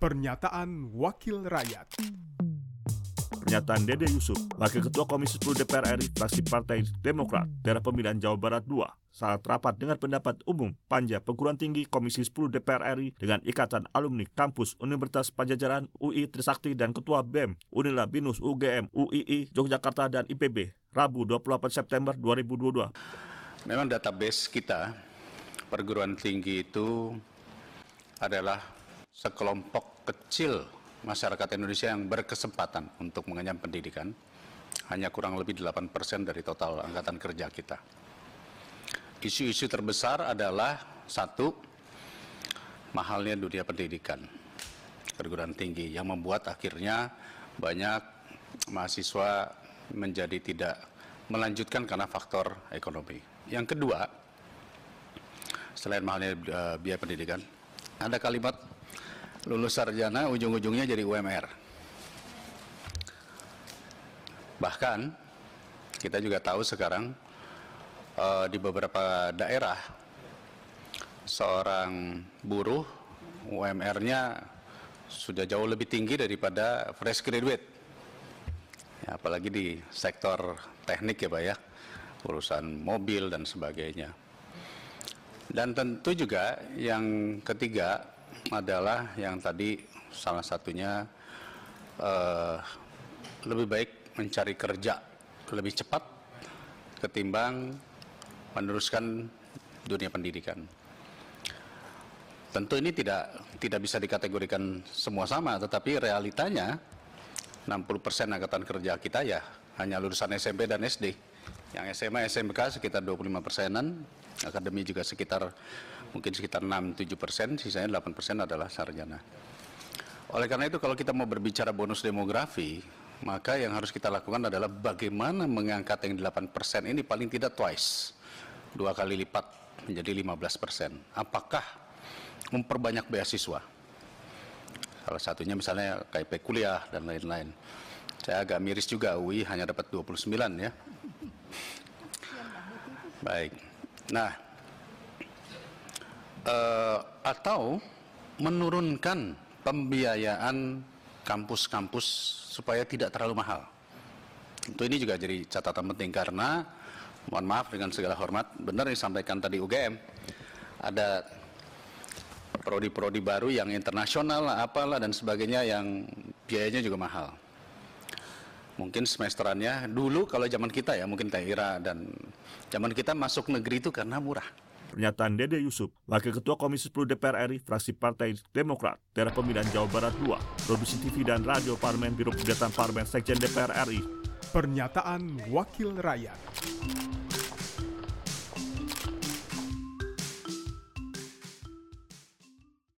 Pernyataan Wakil Rakyat Pernyataan Dede Yusuf, Wakil Ketua Komisi 10 DPR RI, fraksi Partai Demokrat, daerah pemilihan Jawa Barat II, saat rapat dengan pendapat umum Panja Perguruan Tinggi Komisi 10 DPR RI dengan Ikatan Alumni Kampus Universitas Pajajaran UI Trisakti dan Ketua BEM Unila Binus UGM UII Yogyakarta dan IPB, Rabu 28 September 2022. Memang database kita perguruan tinggi itu adalah sekelompok kecil masyarakat Indonesia yang berkesempatan untuk mengenyam pendidikan, hanya kurang lebih 8% dari total angkatan kerja kita. Isu-isu terbesar adalah satu, mahalnya dunia pendidikan perguruan tinggi yang membuat akhirnya banyak mahasiswa menjadi tidak melanjutkan karena faktor ekonomi. Yang kedua, selain mahalnya uh, biaya pendidikan, ada kalimat lulus sarjana ujung-ujungnya jadi UMR. Bahkan kita juga tahu sekarang uh, di beberapa daerah seorang buruh UMR-nya sudah jauh lebih tinggi daripada fresh graduate. Ya, apalagi di sektor teknik ya Pak ya, urusan mobil dan sebagainya. Dan tentu juga yang ketiga adalah yang tadi salah satunya uh, lebih baik mencari kerja lebih cepat ketimbang meneruskan dunia pendidikan. Tentu ini tidak tidak bisa dikategorikan semua sama, tetapi realitanya 60% angkatan kerja kita ya hanya lulusan SMP dan SD. Yang SMA, SMK sekitar 25 persenan, akademi juga sekitar mungkin sekitar 6-7 persen, sisanya 8 persen adalah sarjana. Oleh karena itu kalau kita mau berbicara bonus demografi, maka yang harus kita lakukan adalah bagaimana mengangkat yang 8 persen ini paling tidak twice, dua kali lipat menjadi 15 persen. Apakah memperbanyak beasiswa? Salah satunya misalnya KIP kuliah dan lain-lain. Saya agak miris juga UI hanya dapat 29 ya. Baik. Nah, uh, atau menurunkan pembiayaan kampus-kampus supaya tidak terlalu mahal. Tentu ini juga jadi catatan penting karena mohon maaf dengan segala hormat, benar disampaikan tadi UGM ada prodi-prodi baru yang internasional apalah dan sebagainya yang biayanya juga mahal. Mungkin semesterannya dulu kalau zaman kita ya mungkin Ira dan zaman kita masuk negeri itu karena murah. Pernyataan Dede Yusuf, Wakil Ketua Komisi 10 DPR RI, fraksi Partai Demokrat, daerah pemilihan Jawa Barat II, Produksi TV dan Radio Parlemen, Biro Kegiatan Parlemen, Sekjen DPR RI. Pernyataan Wakil Rakyat.